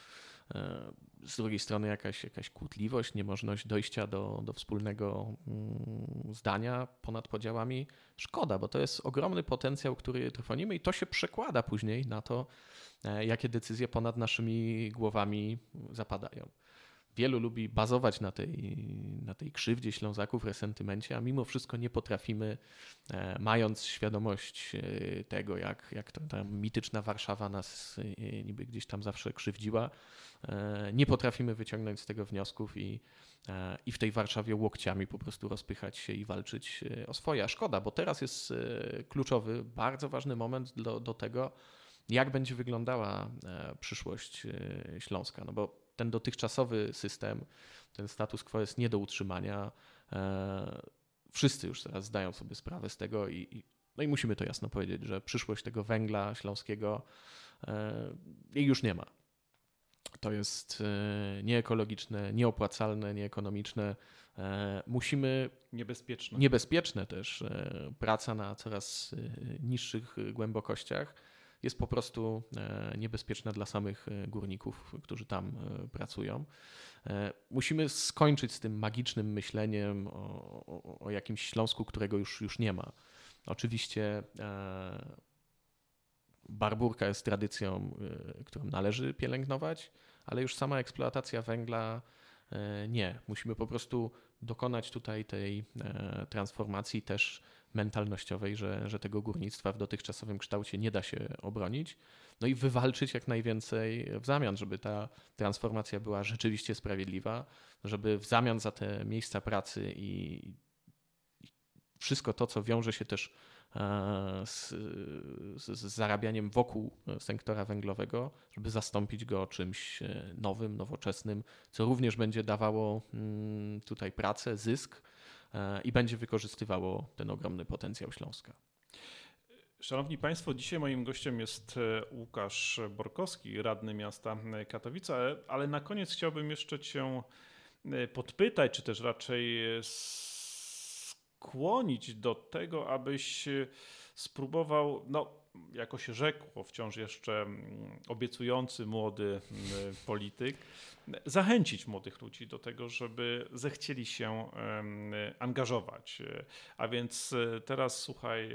[SPEAKER 2] z drugiej strony jakaś, jakaś kłótliwość, niemożność dojścia do, do wspólnego mm, zdania ponad podziałami. Szkoda, bo to jest ogromny potencjał, który trwonimy i to się przekłada później na to, E, jakie decyzje ponad naszymi głowami zapadają. Wielu lubi bazować na tej, na tej krzywdzie Ślązaków, resentymencie, a mimo wszystko nie potrafimy, e, mając świadomość e, tego, jak, jak ta mityczna Warszawa nas niby gdzieś tam zawsze krzywdziła, nie potrafimy wyciągnąć z tego wniosków i, i w tej Warszawie łokciami po prostu rozpychać się i walczyć o swoje. A szkoda, bo teraz jest kluczowy, bardzo ważny moment do, do tego, jak będzie wyglądała e, przyszłość e, Śląska. No bo ten dotychczasowy system, ten status quo jest nie do utrzymania. E, wszyscy już teraz zdają sobie sprawę z tego i, no i musimy to jasno powiedzieć, że przyszłość tego węgla śląskiego jej już nie ma. To jest nieekologiczne, nieopłacalne, nieekonomiczne. Musimy.
[SPEAKER 1] Niebezpieczne.
[SPEAKER 2] Niebezpieczne też. Praca na coraz niższych głębokościach jest po prostu e, niebezpieczna dla samych e, górników, którzy tam e, pracują. Musimy skończyć z tym magicznym myśleniem o, o, o jakimś Śląsku, którego już, już nie ma. Oczywiście barburka jest tradycją, którą należy pielęgnować, ale już sama eksploatacja węgla nie. Musimy po prostu dokonać tutaj tej transformacji też mentalnościowej, że, że tego górnictwa w dotychczasowym kształcie nie da się obronić. No i wywalczyć jak najwięcej w zamian, żeby ta transformacja była rzeczywiście sprawiedliwa, żeby w zamian za te miejsca pracy i wszystko to, co wiąże się też e, z, z, z, zarabianiem wokół sektora węglowego, żeby zastąpić go czymś e, nowym, nowoczesnym, co również będzie dawało mm, tutaj pracę, zysk i będzie wykorzystywało ten ogromny potencjał Śląska.
[SPEAKER 1] Szanowni Państwo, dzisiaj moim gościem jest e, Łukasz Borkowski, radny miasta Katowice, ale na koniec chciałbym jeszcze Cię e, podpytać, czy też raczej skłonić do tego, abyś spróbował, no jako się rzekło, wciąż jeszcze mm, obiecujący młody mm, polityk, zachęcić młodych ludzi do tego, żeby zechcieli się angażować. A więc e, teraz słuchaj,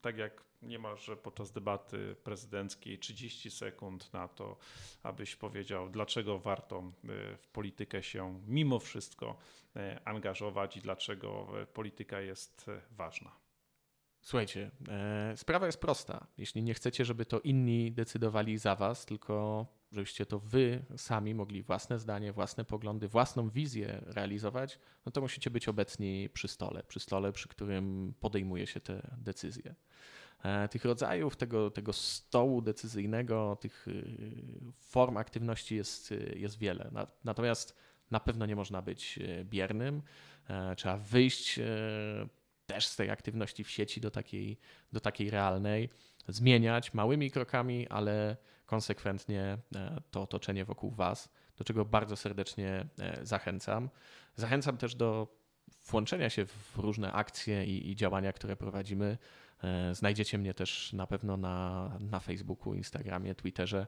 [SPEAKER 1] tak jak niemalże podczas debaty prezydenckiej 30 sekund na to, abyś powiedział, dlaczego warto e, w politykę się mimo wszystko e, angażować i dlaczego polityka jest ważna.
[SPEAKER 2] Słuchajcie, e, sprawa jest prosta. Jeśli nie chcecie, żeby to inni decydowali za was, tylko żebyście to wy sami mogli własne zdanie, własne poglądy, własną wizję realizować, no to musicie być obecni przy stole, przy stole, przy którym podejmuje się te decyzje. E, tych rodzajów tego, tego stołu decyzyjnego, tych y, form aktywności jest, jest wiele. Natomiast na pewno nie można być e, biernym. Trzeba wyjść też z tej aktywności w sieci do takiej, do takiej realnej, zmieniać małymi krokami, ale konsekwentnie e, to otoczenie wokół Was, do czego bardzo serdecznie e, zachęcam. Zachęcam też do włączenia się w różne akcje i, i działania, które prowadzimy. E, znajdziecie mnie też na pewno na, na Facebooku, Instagramie, Twitterze.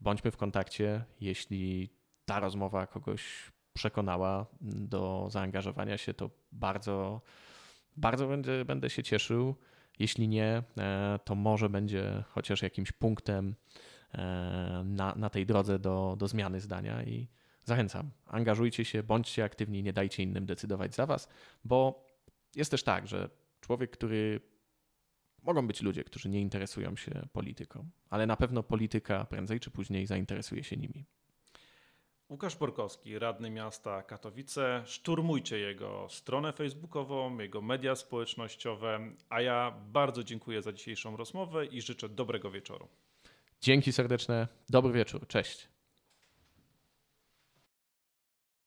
[SPEAKER 2] Bądźmy w kontakcie, jeśli ta rozmowa kogoś przekonała do zaangażowania się, to bardzo bardzo będę, będę się cieszył. Jeśli nie, e, to może będzie chociaż jakimś punktem e, na, na tej drodze do, do zmiany zdania i zachęcam. Angażujcie się, bądźcie aktywni, nie dajcie innym decydować za was, bo jest też tak, że człowiek, który. Mogą być ludzie, którzy nie interesują się polityką, ale na pewno polityka prędzej czy później zainteresuje się nimi.
[SPEAKER 1] Łukasz Borkowski, radny miasta Katowice. Szturmujcie jego stronę facebookową, jego media społecznościowe. A ja bardzo dziękuję za dzisiejszą rozmowę i życzę dobrego wieczoru.
[SPEAKER 2] Dzięki serdeczne. Dobry wieczór. Cześć.